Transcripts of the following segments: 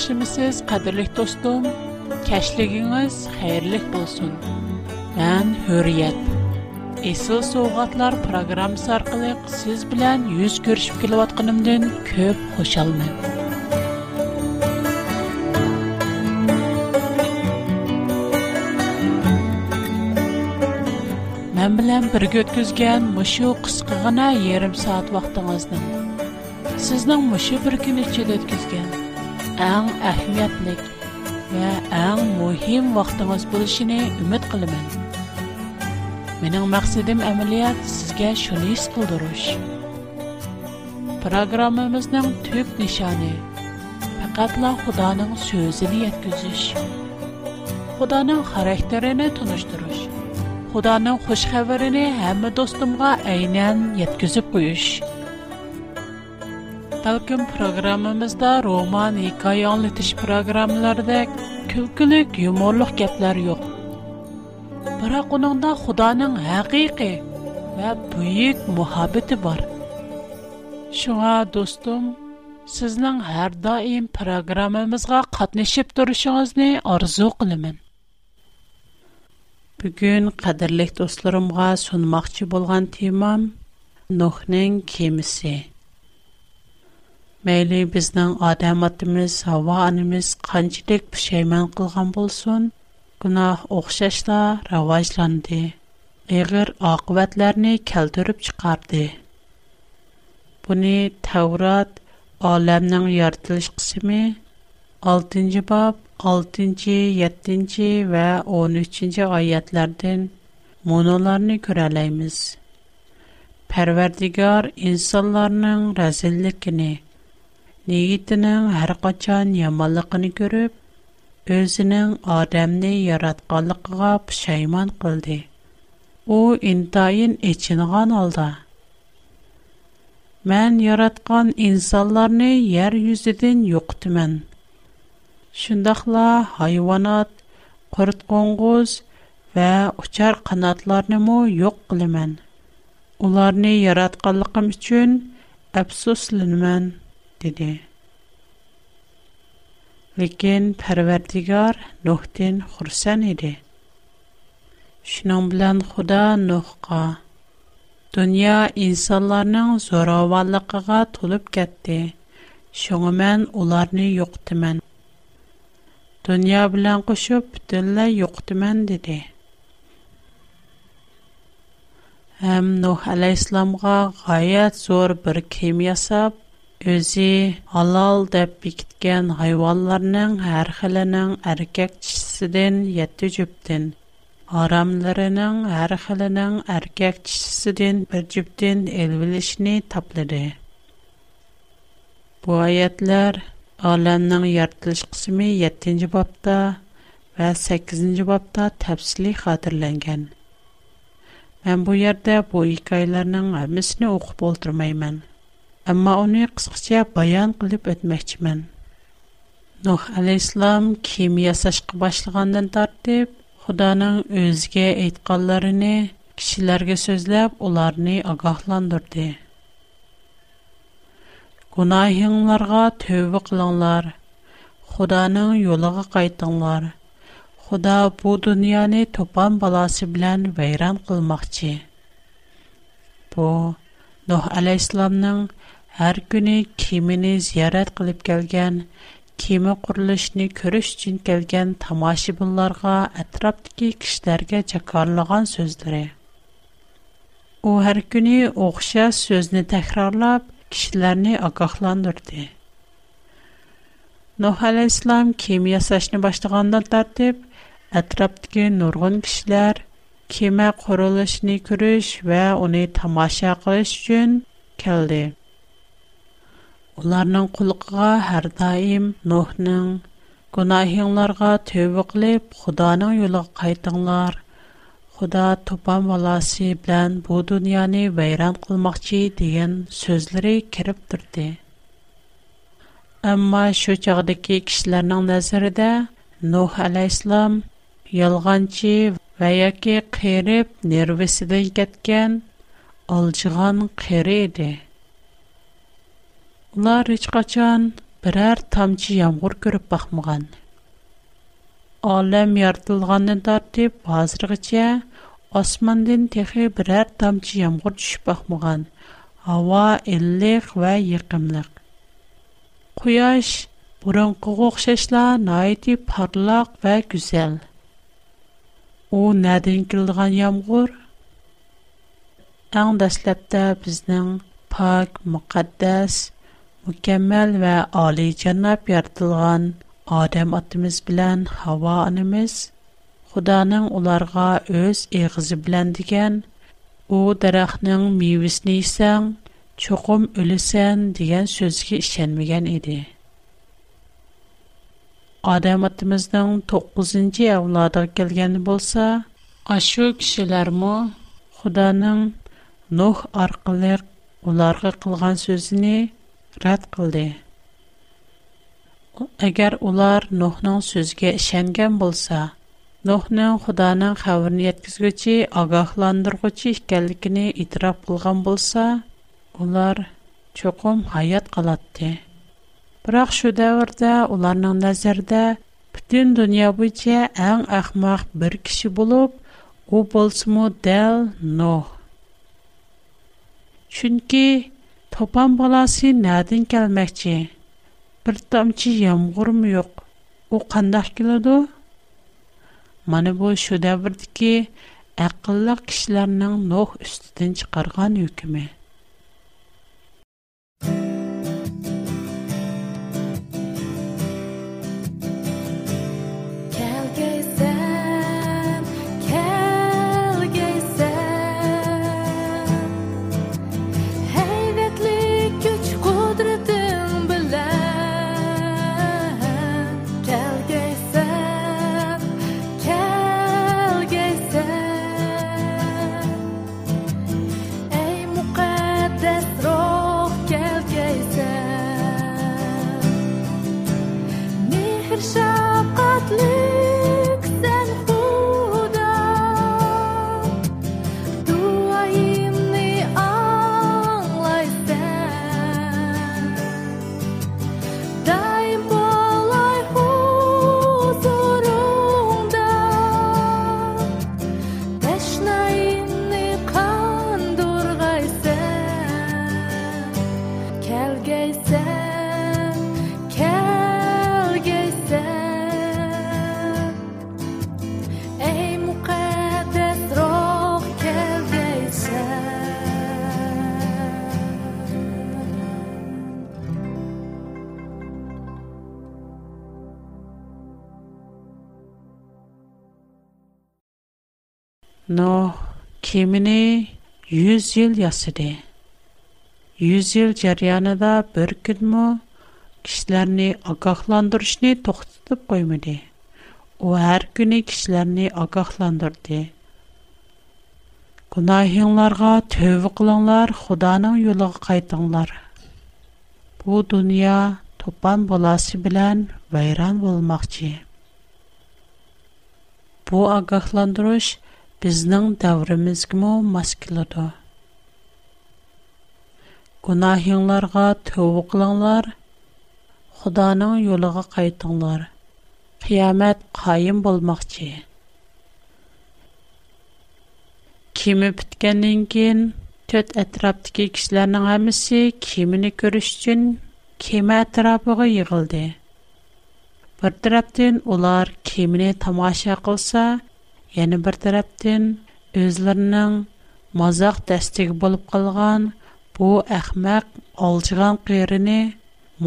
yaxshimisiz qadrli do'stim kashligingiz xayrli bo'lsin man hurriyat Esıl Soğatlar proqramı arqalıq siz bilən yüz görüşüb kelyatqanımdan köp xoşalmam. Mən bilən bir götküzgən muşu qısqığına yarım saat vaxtınızdan. Sizdən muşu bir gün içində آن اهمیت نیک و آن مهم وقت مسپولشی نه امید قلم من. من اون مقصدم عملیات سگه شنیس کودروش. پروگرام مزندم توپ نشانه. فقط لا خدا نم سوزنیت گزش. خدا نم خارهترینه balkim programmamizda roman hikoya anglatish programmalardek kulkilik yumorliq gaplar yo'q biroq uningda xudoning haqiqiy va buyuk muhabbati bor shunga do'stim sizning har doim programmamizga qatnashib turishingizni orzu qilaman bugun qadrli do'stlarimga sunmoqchi bo'lgan temam nuhning kemisi Məyli bizning odam otimiz, havo onamiz qanchalik pushaymon qilgan bo'lsin, gunoh o'xshashla rivojlandi. Ig'ir oqibatlarni keltirib chiqardi. Buni Tavrat olamning yaratilish qismi 6-bob 6-7 va 13-oyatlardan monolarni ko'ralaymiz. Parvardigor insonlarning razilligini Нигитнең һәр качан яманлыгын күреп, өзенең адамны яратканлыгыга пошайман кылды. У интайын эченгән алда. Мен яраткан инсанларны яр юзедән юктымен. Шундакла хайванат, курт коңгыз ва учар канатларны мо юк кылымен. Уларны яратканлыгым өчен афсусланмын dedi. Lakin Pərverdigar Nuhdən xursan idi. Şunun bilan Xuda Nuhqa dünya insanların zoravallığına tolub getdi. Şunu mən onları yoxdumən. Dünya bilan qoşub bütünlə yoxdumən dedi. Həm Nuh Əleyhisselamğa gayet zor bir kim Өзі алал деп бикткен хайваларының архылының аркек чисіден 7 джіптін, арамларының архылының аркек чисіден 1 джіптін елвілішні таплыды. Бу аятлар аланның яртылш қсуми 7-джі бапта ва 8-джі бапта тапсили хадырлэнген. Мен бу ярда бу илкайларының амисни оқып олдырмаймэн. Amma onu qısqaca bayan qılıb ötməkçimən. Nuh əleyhissalam kim yaşaşqa başlığandan tartib Xudanın özünə aytqanlarını kişilərə sözləb onları ağahlandırdı. Günahınlarga tövbə qılınlar. Xudanın yoluna qayıtınlar. Xuda bu dünyanı topan balası bilən vəyran qılmaqçı. Bu Nuh əleyhissalamın Hər günü kimini ziyarət qılıb gələn, kimi qurilishini görüş üçün gələn tamaşibinlərə, ətrafdakı kişilərə çakarlığan sözləri. O hər günü oxşar sözünü təkrarlab kişiləri ağaqlandırdı. Nuh əleyhissalam kimi yasashni başlaganda tərtib ətrafdakı nurgun kişilər kema qurilishini görüş və onu tamaşa qilish üçün gəldi. Уларның кулыкыга һәр даим Нохның гунаһыннарка төбеклеп, Худаның юлыга кайтыңлар. Худа топа валасы белән бу дөньяны вәйран кылмагыч дигән сүзләре кириб турды. Әмма шу чордәк кишләрнең næзәредә Нох алейһиссалам ялғанчы ваяки хырып нервисен геткән алçıган хырыды. Улар һеч качан берәр тамчы ямгыр күреп бакмаган. Алем яртылганны тартып, хәзергечә османдан техи берәр тамчы ямгыр төшеп Ава, Һава иллек ва якымлык. Куяш бурын кугык шешла найти парлак ва гүзәл. У нәдән килгән ямгыр? Аң дәслепте безнең пак, мөхәддәс mükemmel ve Ali Cennap yaratılan Adem atımız bilen Hava anımız, Xudanın onlara öz eğizi bilen digen, o darahının miyvisini isen, çoxum ölüsen digen sözge işenmigen idi. Adem atımızdan 9. evladı gelgen bolsa, aşu kişiler Xudanın Nuh arqılıq onlara kılgan sözünü рат кылды. У агар улар Нохның сөзге ишенгән булса, Нохның Худаның хабәрен Yetkizгәчә агаһландыргычы икәнлеген итроф кылган булса, улар чокым хаят калатты. Бирақ шул дәврдә уларның næзәрдә бүтән дөнья буенча әм ахмақ бер кеше булып ул булсымо дәл Нох. Чөнки Топан баласы нәдин келмәкче? Бір тамчы ямғыр мұйок. О қандақ келеду? Маны бұл шөдәбірді ке әқылла кішілерінің нох үстіден чықарған өкімі. Но кемене 100 ел ясыды. 100 ел чар янада бер кідме кişlärне агахландырышни тоқтып коймыды. У һәр көне кişлärне агахландырды. Кунаһенларга төбе кылаңнар, Худаның юлыга кайтыңнар. Бу дөнья топан буласы белән байран булмаҡçı. Бу агахландырыш Безнең таврыбыз гына маскулата. Гонаһяларга төбеклеңнар, Хүдәнең юлыга кайтыңнар. Киямат каим булмакчы. Кеме биткәнен кин, төт әтраптәге кишләрнең әмесе кеменә күрешчән, кеме тәрабыгы йгылды. Бер тәраптән олар кеменә тамаша кылса Яны бер тараптан үзләренең мазак дәстиге булып калган бу әхмәк алҗыган кырыны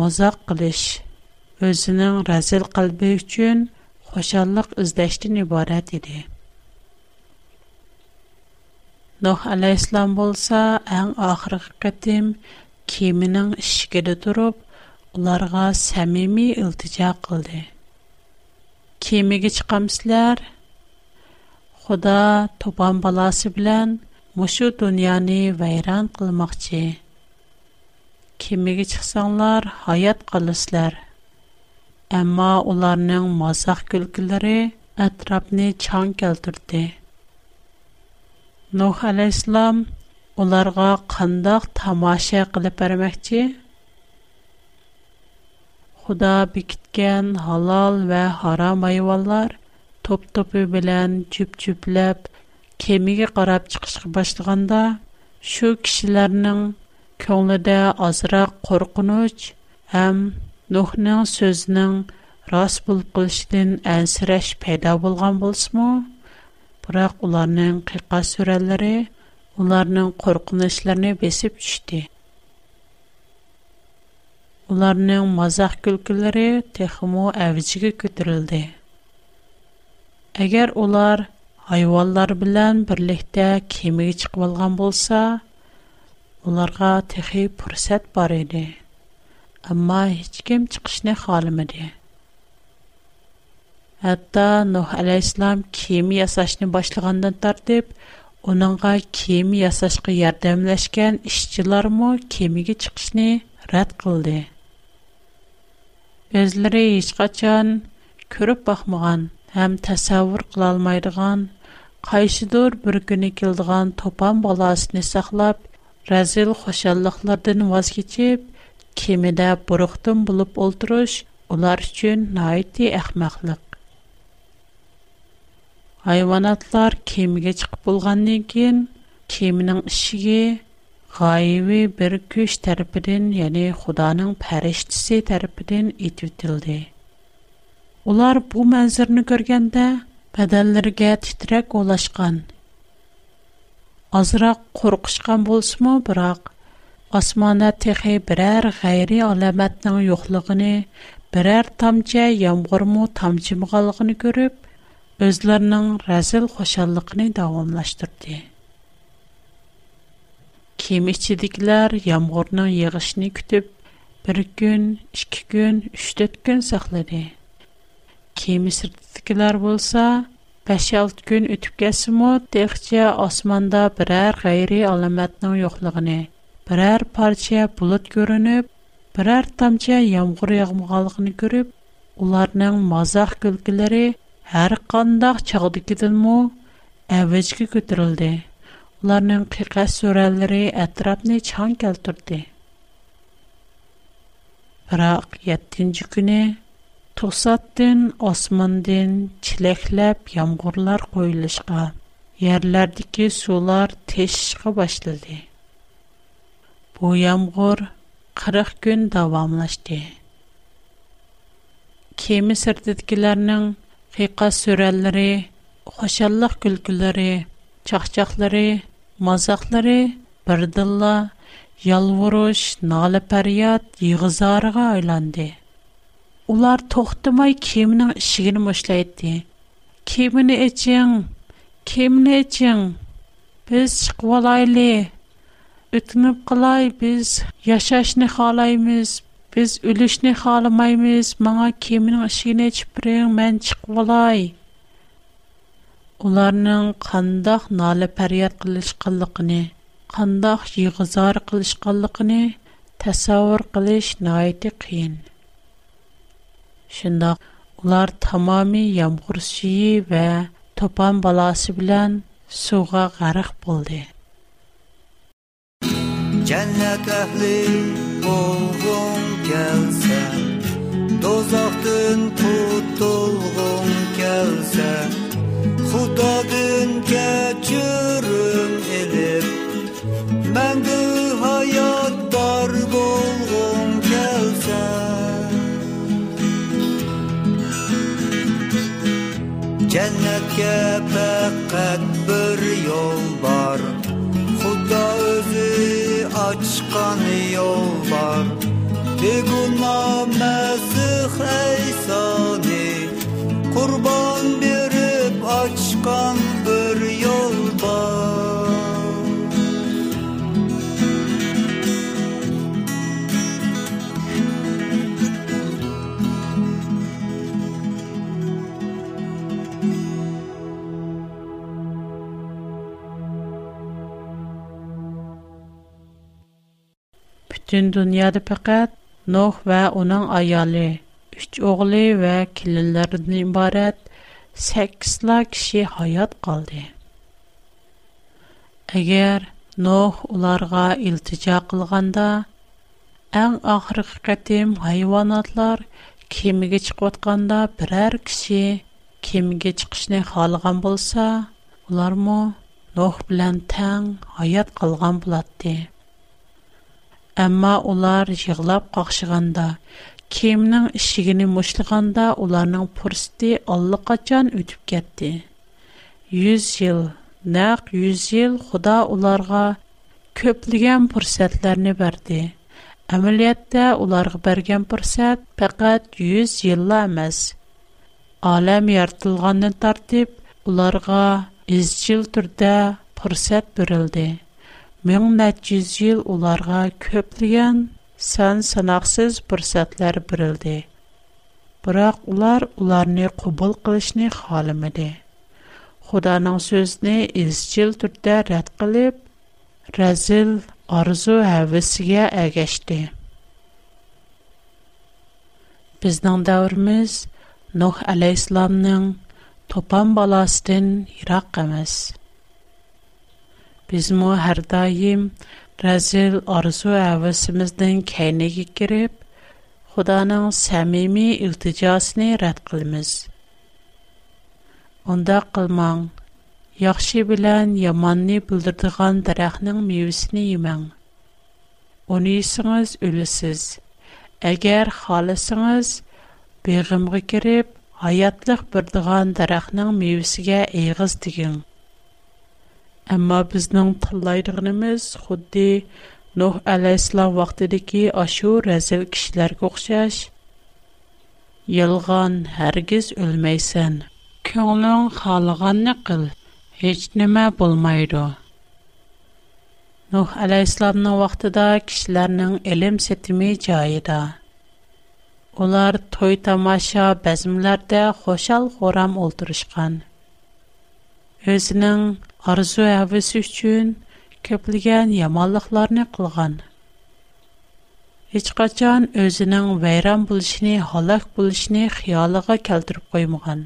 мазак кылыш өзінің рәзіл қалбы үшін қошаллық үздәштін ібарат еді. Нұх әлейслам болса, әң ақырғы қытым кемінің ішкеді тұрып, оларға сәмими үлтіжа қылды. Кемігі чықамсылар – Худа тупан баласы белән мошу дөньяны вайран кылмакчы. Кимегә чыксаңлар, хаят калыслар. Әмма уларның мазак күлкләре атрапны чаң келтүрде. Нух алейслам уларга кандак тамаша кылып бермекчи. Худа бикиткән халал ва харам айваллар – топ-топе белән чүп-чүпләп кемигә карап чыгыш кыч башлаганда шу кичиләрнең көлндә азырак قоркыныч һәм нухның сөзенң рас булып чыксын әсрәш пайда булган булсымы? Һирак уларның кыйка сөрәләре уларның قоркынычларын бесеп чүште. Уларның мазак көлкәләре техмо әвҗигә көтөрөлде. Әгәр олар хайваннар белән берлектә кемигә чыгып алган булса, уларга тәхеп фәрсәт бар иде. әмма hiçкем чыгышны халымыды. Хәтта Нух алейһиссалам кеми ясашының башлагыннан тартып, оныңга кеми ясашка ярдәмләшкән işчىلрмы кемигә чыгышны рад кылды. Гезләре hiç качан күреп бакмаган әм төсавүр кыла алмыйдыган кайсыдор бер көне килдегән топан баласын саклап, рәзил хошанлыклардан ваз кечिप, кемидә бурыктын булып ултырыш улар өчен найити әхмәхлек. Хайванatlar кемигә чык булганнан кин, кеминең ишиге гаивий бер көч тарафын, ягъни Худаның фәриштасы тарафын итеп Олар бу мәнзірні көргенді, бәдәлірге титрек олашқан. Азырақ қорқышқан болсымы, бірақ, асмана тіхи бірәр ғайри аламәтнің юқлығыны, бірәр тамча ямғырму тамчы мұғалығыны көріп, өзлерінің рәзіл қошалықыны дауымлаштырды. Кем ішчедіклер ямғырның еғішіні күтіп, бір күн, үшкі күн, үштет күн сақлады. Кеме сыртдakılar bolsa 5-6 gün ötüp geçsimo texçe osmanda birer gayri alametning yo'qligini, birer parça bulut görünüp, birer tamça yağmur yağmaganligini görüp, ularning mazah külkülleri har qandaq chog'dikidanmu avajga ko'tarildi ularning qiqas so'ralari atrofni chang keltirdi biroq yettinchi kuni Тосаттен османден чилеклеп ямгурлар койлышка, ярлардыки сулар тешишка башлады. Бу ямгур 40 күн давамлашты. Кеми сырдыдкиларның фиқа сүрәлләре, хошаллык күлкләре, чахчахлары, мазаклары бердилла ялвуруш, нала парият, йыгызарга айланды. Улар тохтымай кемінің ішігіні мөшләйтті. Кеміні ічин, кеміні ічин, біз шық валайли. Утынып калай, біз яша ішні халайміз, біз үлішні халамайміз, маңа кемінің ішігіні ічіп біраң, мэн шық валай. Уларның қандах нали парияр қылыш қылықни, қандах жигызар қылыш қылықни, тасауыр Şunda ular tamami yağmur suyu ve topan balası bilen suğa garık buldu. Cennet ehli olgun gelse, dozaktın tutulgun gelse, Hudadın keçürüm elip, mendü hayal jannatga faqat bir yo'l var, xudo o'zi ochgan yo'l Bir gün mazih aysa Бүтін дүнияды пәкәт Нох вә оның аялы, үч оғылы ва келілерді имбарәт 8 ла кіші хаят қалды. Әгер Нох оларға илтіжа қылғанда, әң ақырғы қатым хайванатлар кемігі чықватқанда бірәр кіші кемігі чықшыны қалған болса, олар мұ Нох білән тәң хаят қалған болады Амма улар жиглап қақшығанда, кемнің ішігіні мұшылғанда уларның пұрсты аллы қачан өтіп кетті. Юз жыл, нәқ юз жыл құда уларға көпліген пұрсәтлеріні бәрді. Әмілетті уларғы бәрген пұрсәт пәкәт юз жылла әмәз. Алам яртылғанын тартып, уларға үз жыл түрді пұрсәт Мейон матчы ел уларга көплегән сан сынаксез фırsәтләр бириلد. Бирақ улар уларны ҡубул ҡылышны холымыды. Худаның сөҙне эч ил торта рад ҡылып, разил арзу һәвәсигә әгәштә. Безнең дә урмиз, нох алейсламның топан баластын ирак кемез. Биз мо һәрдаим Рәзил арзу әвәсimizдән көнеге киреп, Худаның сәмими иlticасын не рад Онда кылмаң. Яхши белән яманны белдертгән дарахның мәвисен йемәң. Униссез өлсез. Әгәр халысыңыз, берәмгә киреп, аятлык бер дарахның мәвисегә эйгыз дигән Әмма безнең тыңлайдыгымыз худди Нух алейхиссалам вакытыдагы ашу разил кишләргә охшаш. Ялган һәргиз үлмәйсән. Көңлең халыганны кыл. Һеч нәмә булмайды. Нух алейхиссаламның вакытында кишләрнең илм сетими җайыда. Улар той тамаша бәзмләрдә хошал хорам ултырышкан. Өзінің arzu həvəsi üçün köplügən yamanlıqlarını qılğan. Heç qaçan özünün vəyran buluşunu, halak buluşunu xiyalığa kəltirib qoymğan.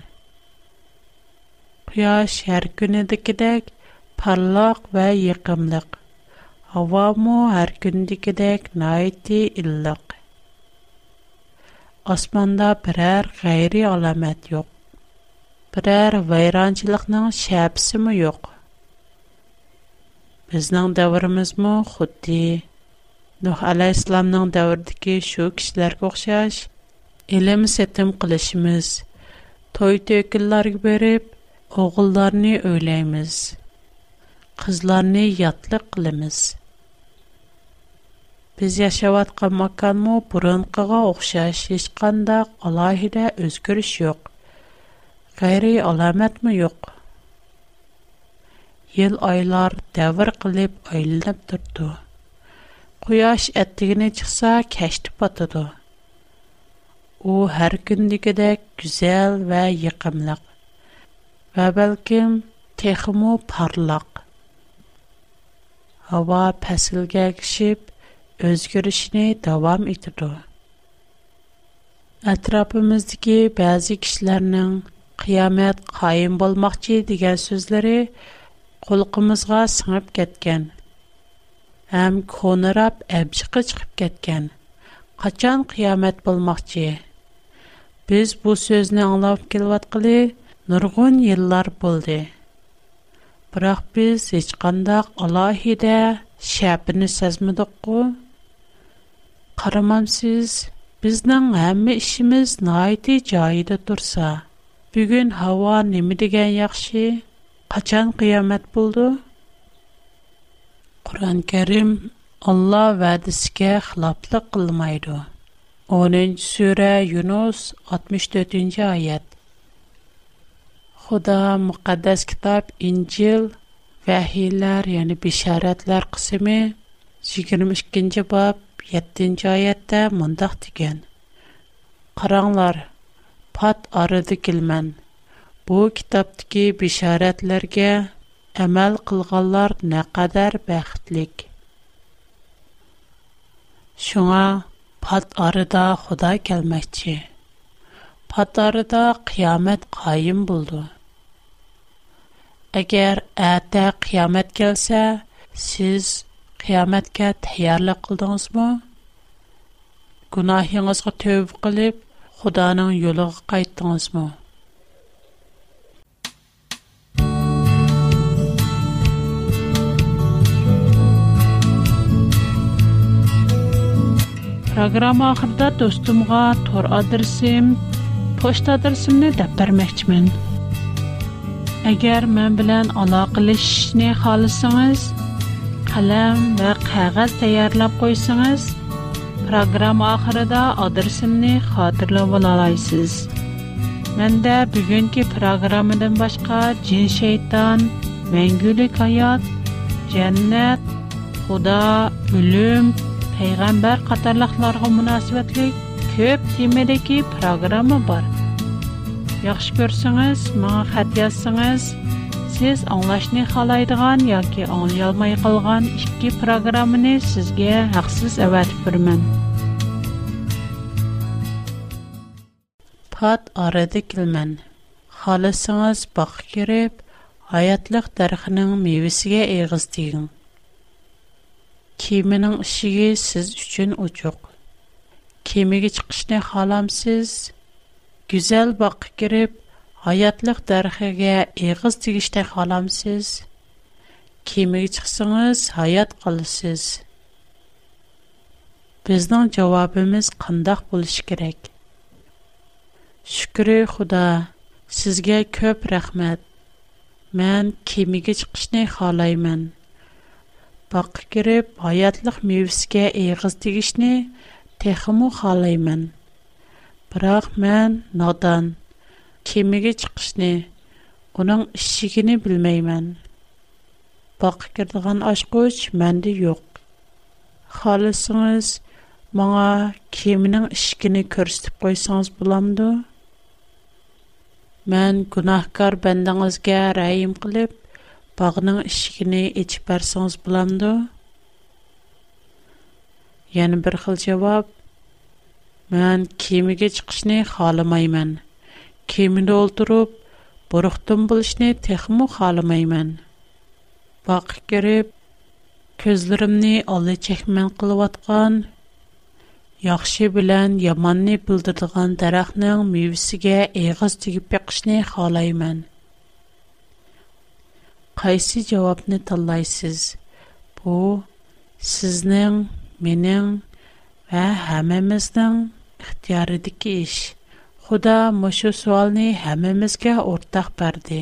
Quyaş hər günüdəkidək parlaq və yıqımlıq. Hava mu hər gündəkidək naiti illıq. Osmanda birər qeyri alamət yox. Birər vəyrançılıqның şəbsimi yox.'' Біздан давырымыз му худди. Дух ала исламдан давырдыки шу кишлар ку қшаш. Елемі сетим Той-той килар гибериб, оғылдарни ойлаймыз. Кызларни ятлы кылымыз. Біз яшават қамакан му бұрын қаға оқшаш, ешканда қалахиде өзгіріш йоқ. Гайри аламэт му йоқ. Йыл айлар davr qilib aylanib turdi quyosh attigini chiqsa kashti botadi u har kundagidek go'zal va yiqimliq va balkim texmu porloq havo faslga kishib o'zgarishini davom etadi atrofimizdagi ba'zi kishilarning qiyomat qoyim bo'lmoqchi degan so'zlari Қолғымызға сыңып кеткен, Әм кунырап әбшіғы чығып кеткен, Қачан қиямэт болмақ чи? Біз бұл сөзні аңлавып келват қили, Нұрғын еллар болди. Бірақ біз ічқанда Қалахиде Шябіні сәзмідукку, Қарамамсиз, Біздан әмі ішіміз наиди-чаиды турса, Бүгін хава немидиген яхши, qachon qiyomat bo'ldi qur'oni karim olloh va'disiga xiloflik qilmaydi 10 sura yunus 64 oyat xudo muqaddas kitob injil vahiylar ya'ni bisharatlar qismi 22 bob 7 oyatda mundoq degan qaranglar pat orada kelman Бу китаптагы бишаратларгә әмәл кылганлар нәкъадәр бәхетлек. Шуңа пат арыда Худа келмәкче. Пат арыда қиямет қайым булды. Әгәр әтә қиямет келсә, сез қияметкә тәйярлык кылдыңызмы? Гунаһыңызга төв кылып, Худаның юлыга кайттыңызмы? Программа ахырда достумга тор адресим, почта adresimni деп bermoqchiman. Agar мен билан aloqalashishni xohlasangiz, qalam ва qog'oz tayyorlab qo'ysangiz, программа oxirida adresimni xotirlab olasiz. Menda bugungi программадан boshqa jin shayton, mangulik hayot, жаннат, xudo, o'lim payg'ambar qatorliqlarga münasibətli köp temadagi programma bor. Yaxshi ko'rsangiz, manga xat yozsangiz, siz anglashni xohlaydigan yoki anglay qolgan ikki programmani sizga haqsiz avatib beraman. Pat arada kilmən. Xalasanız bax girib, hayatlıq dərxinin meyvəsiga eğiz deyin. Kemining ishigi siz uchun ochiq. Kemiga chiqishni xohlamsiz? Go'zal boqqa kirib, hayotlıq darxiga eg'iz tegishni xohlamsiz? Kemiga chiqsangiz, hayot qilasiz. Bizning javobimiz qandoq bo'lishi kerak? Shukri xuda, sizga ko'p rahmat. Мен кемеге чыгышны халайман. Бақы керіп, аятлық мебиске эйхыз дигишни, Техиму халаймэн. Бірақ мэн надан, кемиге чыгшни, Онын ішигини білмаймэн. Бақы кердіган ашкуч мэнди йоқ. Халысыңыз маңа кемінің ішигини көрсіп қойсаңыз бұламды. Мэн гунахкар бэндан ызге раим қылып, bağının ishigini ichib bersangiz bo'lamdi yana bir xil javob man kemaga chiqishni xohlamayman kemada o'ltirib bo'riqdin bo'lishni texmu xohlamayman boqib kirib ko'zlarimni ola chakman qilayotgan yaxshi bilan yomonni bildiradigan daraxtning mevasiga eg'iz tegib yiqishni xohlayman қайсы жауапны таллайсыз? Бұ, сізнің, менің ә, әмеміздің ұқтиярыды еш. іш. Құда мұшу суалны әмемізге ортақ бәрді.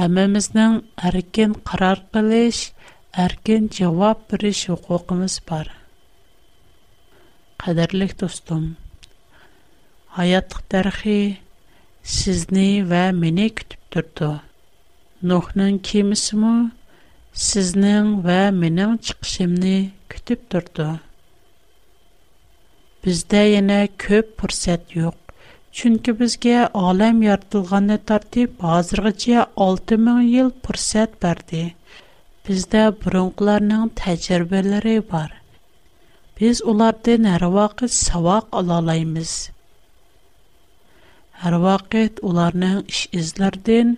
Әмеміздің әркен қарар қылыш, әркен жауап біріш ұқуқымыз бар. Қадірлік достым, аяттық тәрхи сізні вә мені күтіп тұрды. Нохнын кемісімі сізнің ва менің чықшымны күтіп тұрды. Бізді ене көп пұрсет йоқ. Чүнкі бізге алам яртылғаны тартып, азырғыче 6000 ел пұрсет бәрді. Бізді бұрынғыларның тәжірбелері бар. Біз оларды нәр вақыт савақ алалаймыз. Әр вақыт оларның іш ізлерден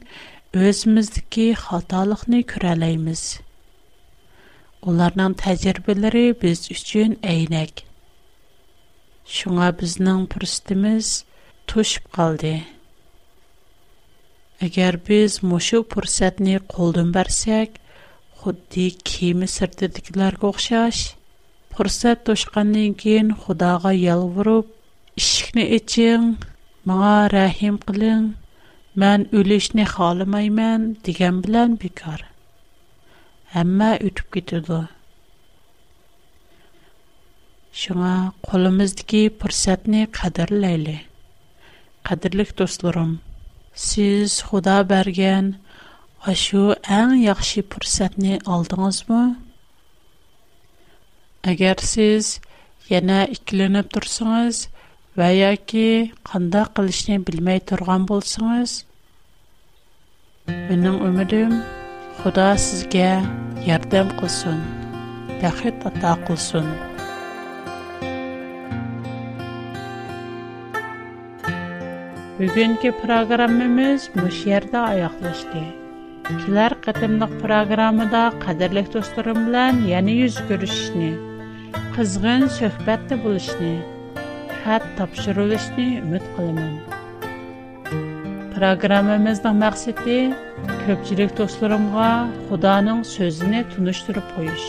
Өзіміздікке қалталықны күрәлейміз. Оларнан тәзірбелері біз үшін әйінәк. Шуңа бізнің пұрстымыз тұшып қалды. Әгер біз мұшу пұрсәтіне қолдым бәрсек, Құдды кемі сұртты дегілер қоқшаш, пұрсәт тұшқанның кейін Құдаға ел ұрып, ұшықны үйтің мұға рәхем қ Мән үлешне халымай мән деген білән бекар. Әмма үтіп кетеді. Шыңа қолымыздығы пұрсәтіне қадырлайлы. Қадырлық достларым, сіз худа бәрген ашу әң яқшы пұрсәтіне алдыңыз мұ? Әгер сіз ена ікіленіп тұрсыңыз, вәяке қанда қылышны білмей тұрған болсыңыз, Mening ümidim Xudo sizga yordam qilsin, baxit ato qilsin. Bugungi programmamiz bu yerda oyoqlashdi. Kelar qatimliq programmada qadrli do'stlarim bilan yana yuz ko'rishishni, qizg'in suhbatda bo'lishni, xat topshirishni umid qilaman. Proqramımızda məqsədi köpçülük dostlarımğa Xudanın sözünü tunuşdurub qoyuş.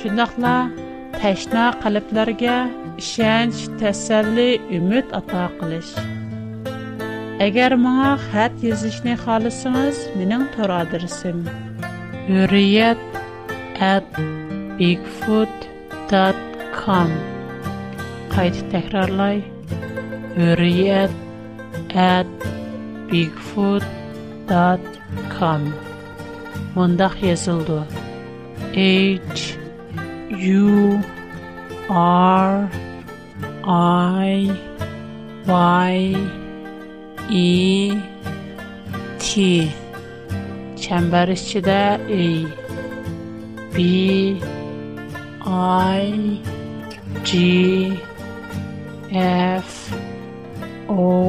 Şundaqla təşna qalblərə işənç, təsəlli, ümid ata qılış. Əgər mənə xət yazışni xalısınız, mənim tor adresim hurriyet@bigfoot.com Qayıt təkrarlay hurriyet@ bigfoot.com Mındak yazıldı. H U R I Y E T Çember içinde E B I G F O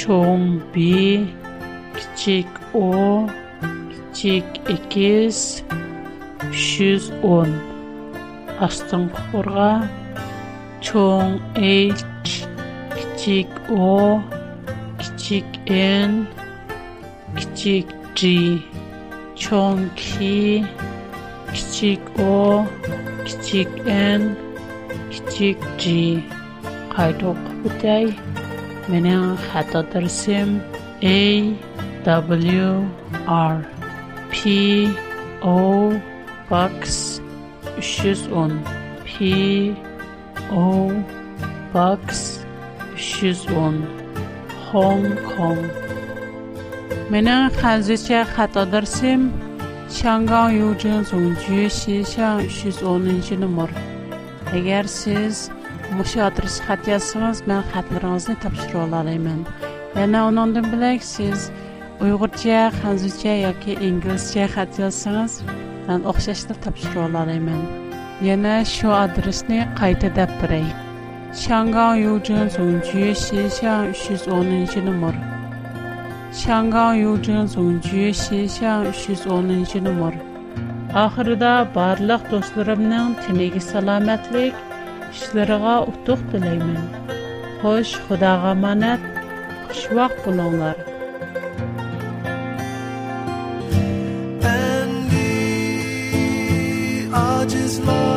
чоң Б, кичик О, кичик Экес, 310. Астын құрға, чоң H, кичик О, кичик Н, кичик G, чоң К, кичик О, кичик Н, кичик G. Қайдоқ бұтай. Менің khatadar sim A W R P Box 310 P Box 310 Hong Kong Менің khazesha khatadar sim Shanghai Yu Zhen Zongjie xiang shi zonin Muşa adres yəni, xət yazsanız, mən xətlərinizi tapşıra olarım. Yəni onundan bilək siz Uyğurca, Xanzuca yoki İngiliscə xət yazsanız, mən oxşaşda tapşıra olarım. Yəni şu adresni qayta dəb birək. Şanqan Yucun Songju Xishan 310 numar. Şanqan Yucun Songju Xishan 310 numar. Ахырда барлык достарымның тинеге саламатлык ishlariga utuq tilayman xo'sh xudoga omonat xushvaqt bo'linglar ojiz love